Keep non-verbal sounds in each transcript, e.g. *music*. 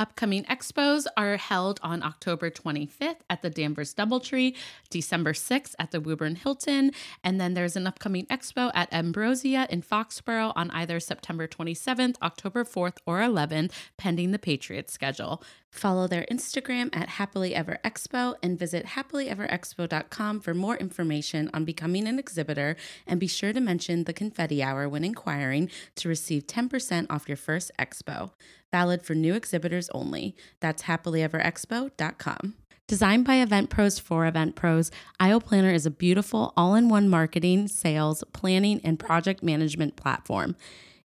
Upcoming expos are held on October 25th at the Danvers Doubletree, December 6th at the Woburn Hilton, and then there's an upcoming expo at Ambrosia in Foxborough on either September 27th, October 4th, or 11th, pending the Patriots schedule. Follow their Instagram at Happily Ever Expo and visit happilyeverexpo.com for more information on becoming an exhibitor. And be sure to mention the confetti hour when inquiring to receive 10% off your first expo valid for new exhibitors only. That's happilyeverexpo.com. Designed by Event Pros for Event Pros, Aisle Planner is a beautiful all in one marketing, sales, planning, and project management platform.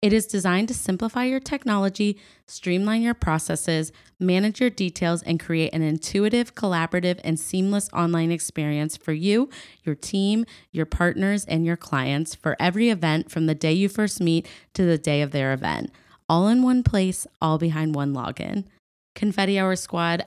It is designed to simplify your technology, streamline your processes, manage your details, and create an intuitive, collaborative, and seamless online experience for you, your team, your partners, and your clients for every event from the day you first meet to the day of their event all in one place, all behind one login. Confetti Hour Squad,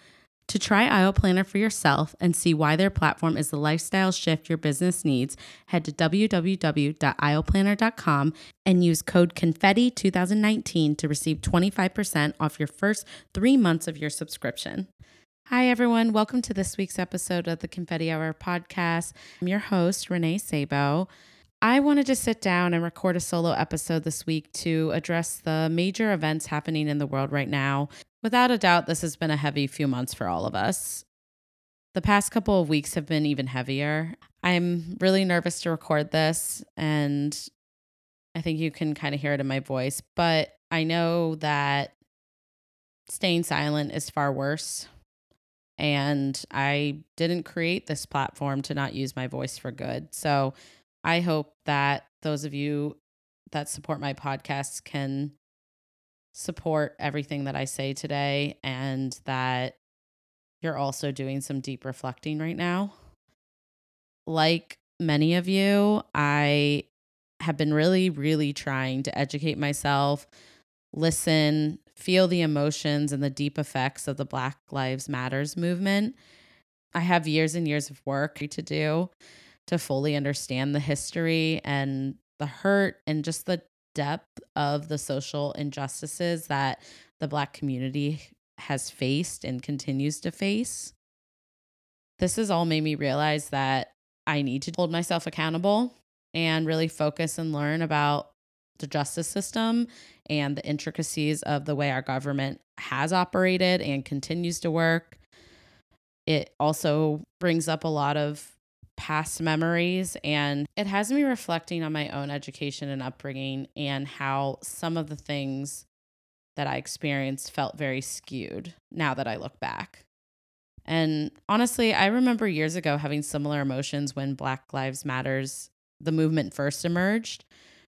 To try Aisle Planner for yourself and see why their platform is the lifestyle shift your business needs, head to www.aisleplanner.com and use code CONFETTI2019 to receive 25% off your first three months of your subscription. Hi, everyone. Welcome to this week's episode of the Confetti Hour podcast. I'm your host, Renee Sabo. I wanted to sit down and record a solo episode this week to address the major events happening in the world right now Without a doubt, this has been a heavy few months for all of us. The past couple of weeks have been even heavier. I'm really nervous to record this, and I think you can kind of hear it in my voice, but I know that staying silent is far worse. And I didn't create this platform to not use my voice for good. So I hope that those of you that support my podcast can support everything that I say today and that you're also doing some deep reflecting right now. Like many of you, I have been really, really trying to educate myself, listen, feel the emotions and the deep effects of the Black Lives Matters movement. I have years and years of work to do to fully understand the history and the hurt and just the depth of the social injustices that the Black community has faced and continues to face. This has all made me realize that I need to hold myself accountable and really focus and learn about the justice system and the intricacies of the way our government has operated and continues to work. It also brings up a lot of past memories and it has me reflecting on my own education and upbringing and how some of the things that I experienced felt very skewed now that I look back. And honestly, I remember years ago having similar emotions when Black Lives Matters the movement first emerged.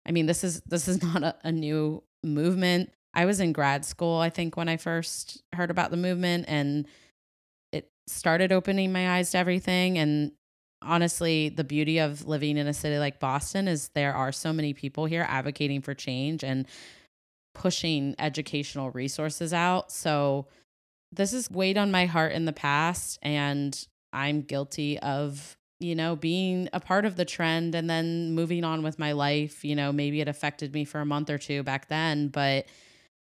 I mean, this is this is *laughs* not a, a new movement. I was in grad school, I think, when I first heard about the movement and it started opening my eyes to everything and honestly, the beauty of living in a city like Boston is there are so many people here advocating for change and pushing educational resources out. So this has weighed on my heart in the past and I'm guilty of you know, being a part of the trend and then moving on with my life. You know, maybe it affected me for a month or two back then, but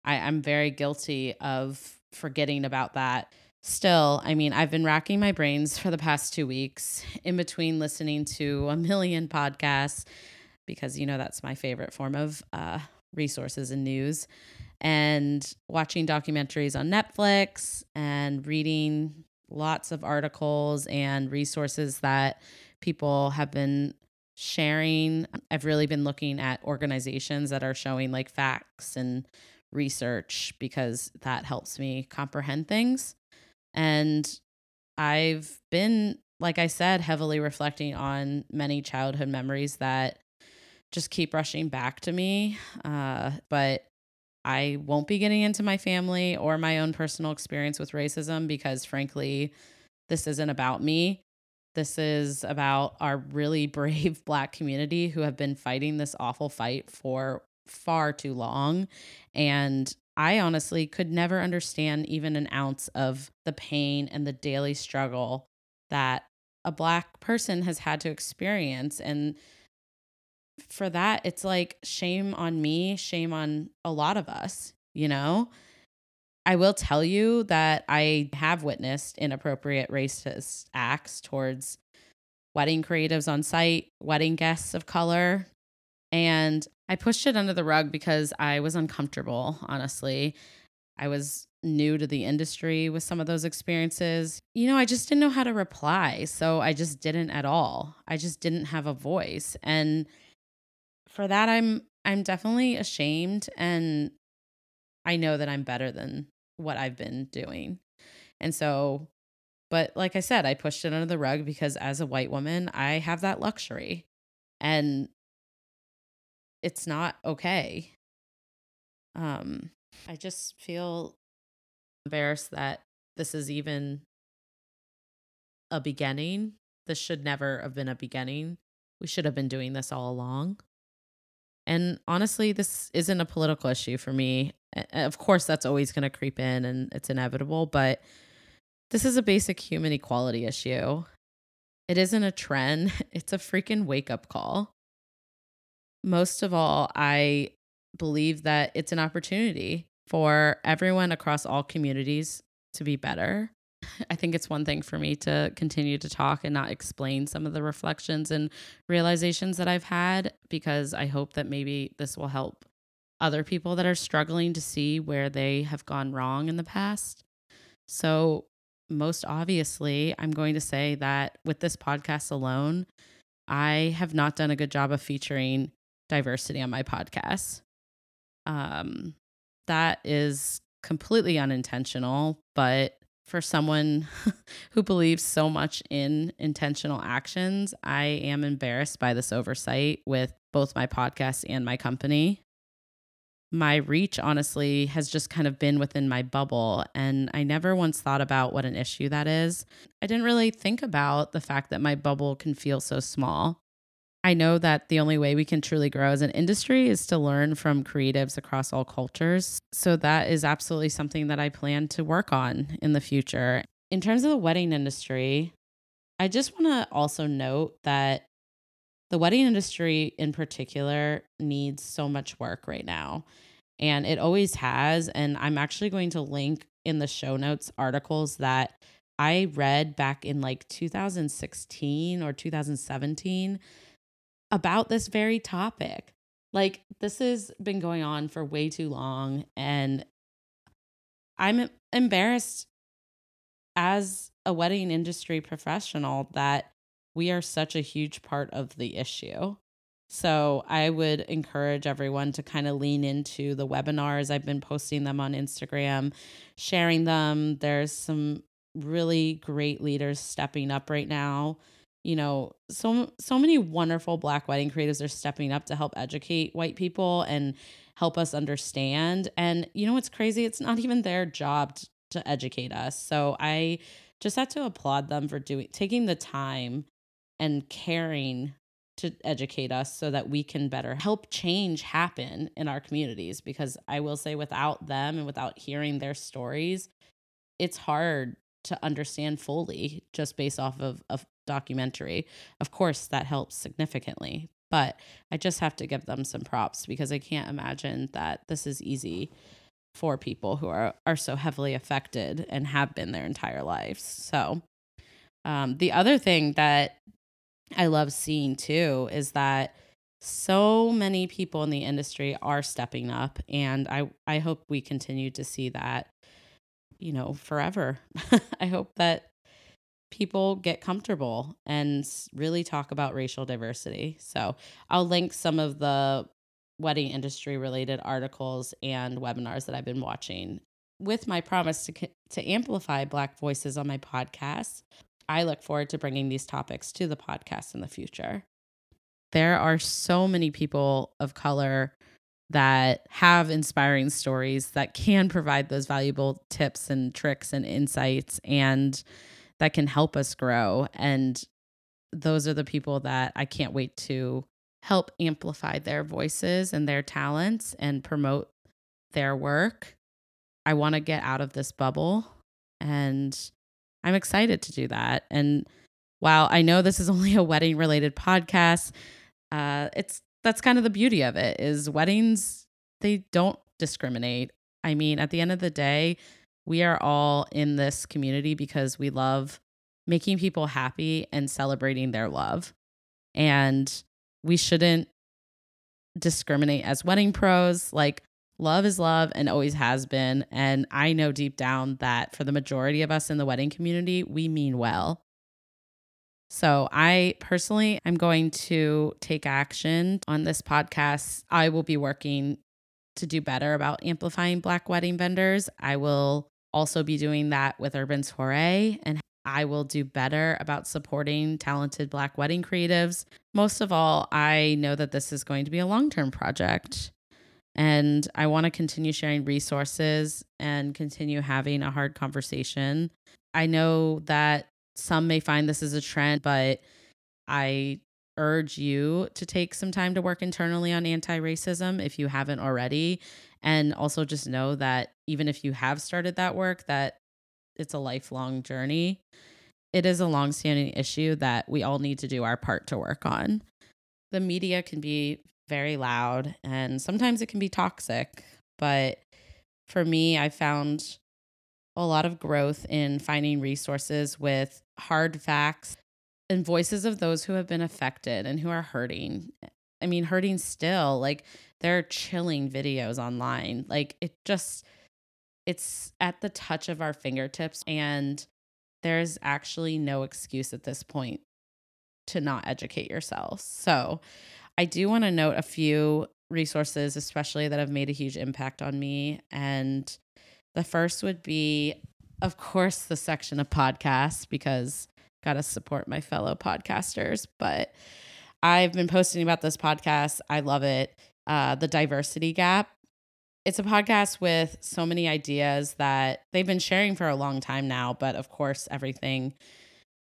I, I'm very guilty of forgetting about that Still, I mean, I've been racking my brains for the past two weeks in between listening to a million podcasts because, you know, that's my favorite form of uh, resources and news. and watching documentaries on Netflix and reading lots of articles and resources that people have been sharing. I've really been looking at organizations that are showing like facts and research because that helps me comprehend things. And I've been, like I said, heavily reflecting on many childhood memories that just keep rushing back to me. Uh, but I won't be getting into my family or my own personal experience with racism because, frankly, this isn't about me. This is about our really *laughs* brave Black community who have been fighting this awful fight for far too long. And I honestly could never understand even an ounce of the pain and the daily struggle that a Black person has had to experience. And for that, it's like shame on me, shame on a lot of us, you know? I will tell you that I have witnessed inappropriate racist acts towards wedding creatives on site, wedding guests of color. And I pushed it under the rug because I was uncomfortable, honestly. I was new to the industry with some of those experiences. You know, I just didn't know how to reply. So I just didn't at all. I just didn't have a voice. And for that I'm I'm definitely ashamed and I know that I'm better than what I've been doing. And so but like I said, I pushed it under the rug because as a white woman, I have that luxury. And it's not okay. Um I just feel embarrassed that this is even a beginning. This should never have been a beginning. We should have been doing this all along. And honestly, this isn't a political issue for me. Of course, that's always going to creep in and it's inevitable, but this is a basic human equality issue. It isn't a trend, *laughs* it's a freaking wake up call. Most of all, I believe that it's an opportunity for everyone across all communities to be better *laughs* I think it's one thing for me to continue to talk and not explain some of the reflections and realizations that I've had because I hope that maybe this will help other people that are struggling to see where they have gone wrong in the past. So, most obviously, I'm going to say that with this podcast alone, I have not done a good job of featuring diversity on my podcast. Um, that is completely unintentional, but for someone *laughs* who believes so much in intentional actions, I am embarrassed by this oversight with both my podcast and my company. My reach, honestly, has just kind of been within my bubble, and I never once thought about what an issue that is. I didn't really think about the fact that my bubble can feel so small. I know that the only way we can truly grow as an industry is to learn from creatives across all cultures. So that is absolutely something that I plan to work on in the future. In terms of the wedding industry, I just want to also note that the wedding industry in particular needs so much work right now. And it always has. And I'm actually going to link in the show notes articles that I read back in like 2016 or 2017 about this very topic. Like, this has been going on for way too long. And I'm embarrassed as a wedding industry professional that we are such a huge part of the issue. So I would encourage everyone to kind of lean into the webinars. I've been posting them on Instagram, sharing them. There's some really great leaders stepping up right now you know so so many wonderful black wedding creatives are stepping up to help educate white people and help us understand. And you know what's crazy? It's not even their job to, to educate us. So i just have to applaud them for doing taking the time and caring to educate us so that we can better help change happen in our communities. Because i will say without them and without hearing their stories it's hard to understand fully just based off of a documentary. Of course, that helps significantly, but I just have to give them some props because I can't imagine that this is easy for people who are are so heavily affected and have been their entire lives. So, um, the other thing that I love seeing too is that so many people in the industry are stepping up and I I hope we continue to see that you know forever. *laughs* I hope that people get comfortable and really talk about racial diversity. So, I'll link some of the wedding industry related articles and webinars that I've been watching with my promise to to amplify black voices on my podcast. I look forward to bringing these topics to the podcast in the future there are so many people of color that have inspiring stories that can provide those valuable tips and tricks and insights and that can help us grow. And those are the people that I can't wait to help amplify their voices and their talents and promote their work. I want to get out of this bubble and I'm excited to do that. And while I know this is only a wedding related podcast, uh, it's that's kind of the beauty of it is weddings they don't discriminate. I mean, at the end of the day, we are all in this community because we love making people happy and celebrating their love. And we shouldn't discriminate as wedding pros. Like, love is love and always has been. And I know deep down that for the majority of us in the wedding community, we mean well. So, I personally am going to take action on this podcast. I will be working to do better about amplifying Black wedding vendors. I will also be doing that with Urban Soiree, and I will do better about supporting talented Black wedding creatives. Most of all, I know that this is going to be a long term project. And I want to continue sharing resources and continue having a hard conversation. I know that some may find this as a trend, but I urge you to take some time to work internally on anti racism if you haven't already. And also just know that even if you have started that work, that it's a lifelong journey. It is a long-standing issue that we all need to do our part to work on. The media can be very loud and sometimes it can be toxic, but for me, I found a lot of growth in finding resources with hard facts and voices of those who have been affected and who are hurting. I mean, hurting still. Like, there are chilling videos online. Like, it just, it's at the touch of our fingertips. And there's actually no excuse at this point to not educate yourself. So, I do want to note a few resources, especially that have made a huge impact on me. And the first would be, of course, the section of podcasts because got to support my fellow podcasters. But I've been posting about this podcast. I love it. Uh, the Diversity Gap. It's a podcast with so many ideas that they've been sharing for a long time now. But of course, everything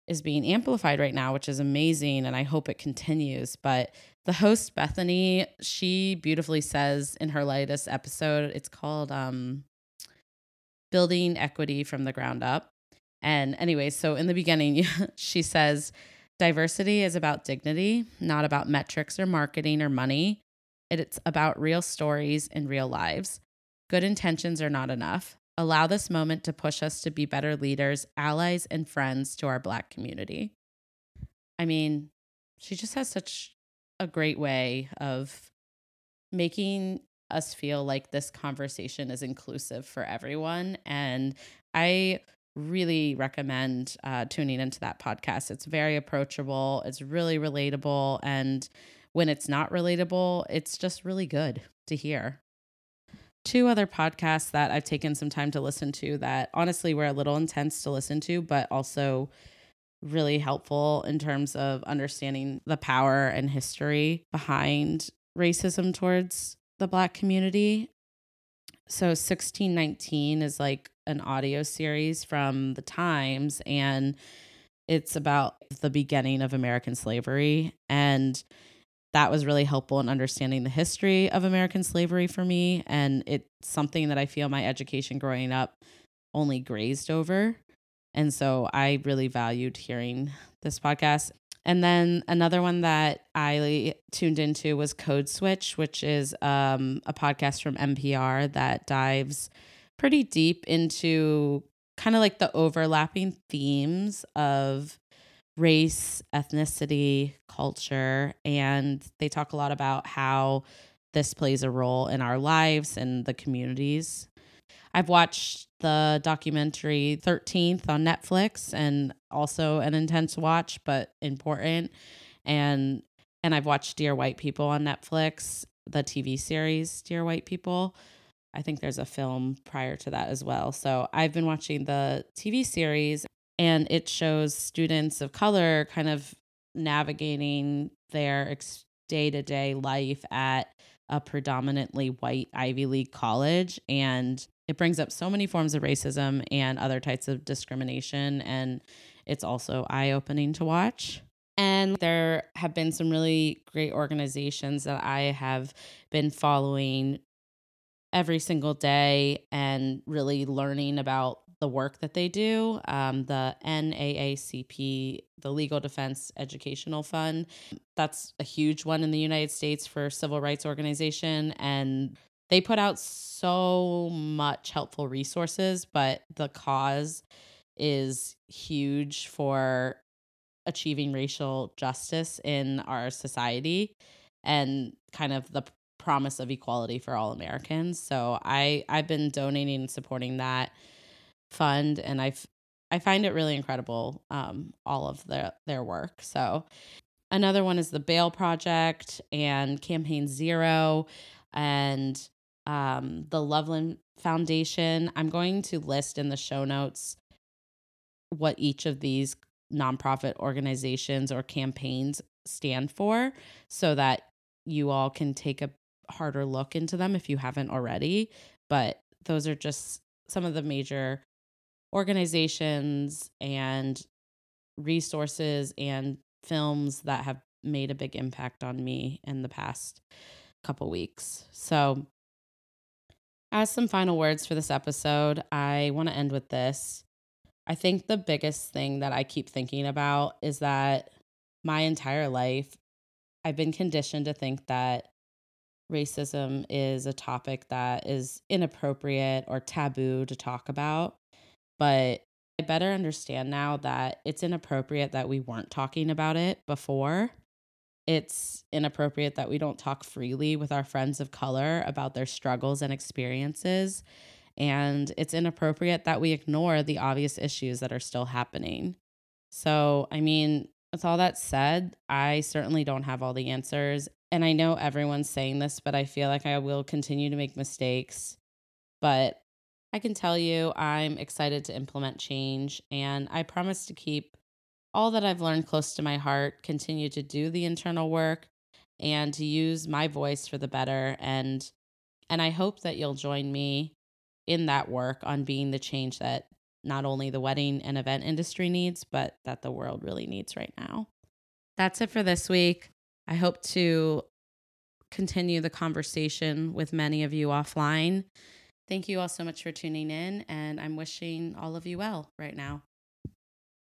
is being amplified right now, which is amazing. And I hope it continues. But the host, Bethaney, she beautifully says in her latest episode, it's called um, building equity from the ground up. And anyway, so in the beginning, *laughs* she says, diversity is about dignity, not about metrics or marketing or money. It's about real stories and real lives. Good intentions are not enough. Allow this moment to push us to be better leaders, allies, and friends to our Black community. I mean, she just has such a great way of making us feel like this conversation is inclusive for everyone. And I really recommend uh, tuning into that podcast. It's very approachable, it's really relatable. And when it's not relatable, it's just really good to hear. Two other podcasts that I've taken some time to listen to that honestly were a little intense to listen to, but also really helpful in terms of understanding the power and history behind racism towards the black community. So 1619 is like an audio series from the Times and it's about the beginning of American slavery and that was really helpful in understanding the history of American slavery for me and it's something that I feel my education growing up only grazed over. And so I really valued hearing this podcast. And then another one that I tuned into was Code Switch, which is um, a podcast from NPR that dives pretty deep into kind of like the overlapping themes of race, ethnicity, culture, and they talk a lot about how this plays a role in our lives and the communities. I've watched the documentary 13th on Netflix and also an intense watch but important and and I've watched Dear White People on Netflix, the TV series Dear White People. I think there's a film prior to that as well. So I've been watching the TV series and it shows students of color kind of navigating their day to day life at a predominantly white Ivy League college. And it brings up so many forms of racism and other types of discrimination. And it's also eye opening to watch. And there have been some really great organizations that I have been following every single day and really learning about the work that they do. Um, the NAACP, the Legal Defense Educational Fund, that's a huge one in the United States for civil rights organization, and they put out so much helpful resources. But the cause is huge for achieving racial justice in our society and kind of the promise of equality for all Americans. So I I've been donating and supporting that fund and I've I find it really incredible um all of their their work. So another one is the Bail Project and Campaign Zero and um the Loveland Foundation. I'm going to list in the show notes what each of these nonprofit organizations or campaigns stand for so that you all can take a harder look into them if you haven't already. But those are just some of the major organizations and resources and films that have made a big impact on me in the past couple weeks. So, as some final words for this episode, I want to end with this. I think the biggest thing that I keep thinking about is that my entire life, I've been conditioned to think that racism is a topic that is inappropriate or taboo to talk about. But I better understand now that it's inappropriate that we weren't talking about it before. It's inappropriate that we don't talk freely with our friends of color about their struggles and experiences. And it's inappropriate that we ignore the obvious issues that are still happening. So, I mean, with all that said, I certainly don't have all the answers. And I know everyone's saying this, but I feel like I will continue to make mistakes. But I can tell you, I'm excited to implement change. And I promise to keep all that I've learned close to my heart, continue to do the internal work, and to use my voice for the better. And and I hope that you'll join me in that work on being the change that not only the wedding and event industry needs, but that the world really needs right now. That's it for this week. I hope to continue the conversation with many of you offline. Thank you all so much for tuning in, and I'm wishing all of you well right now.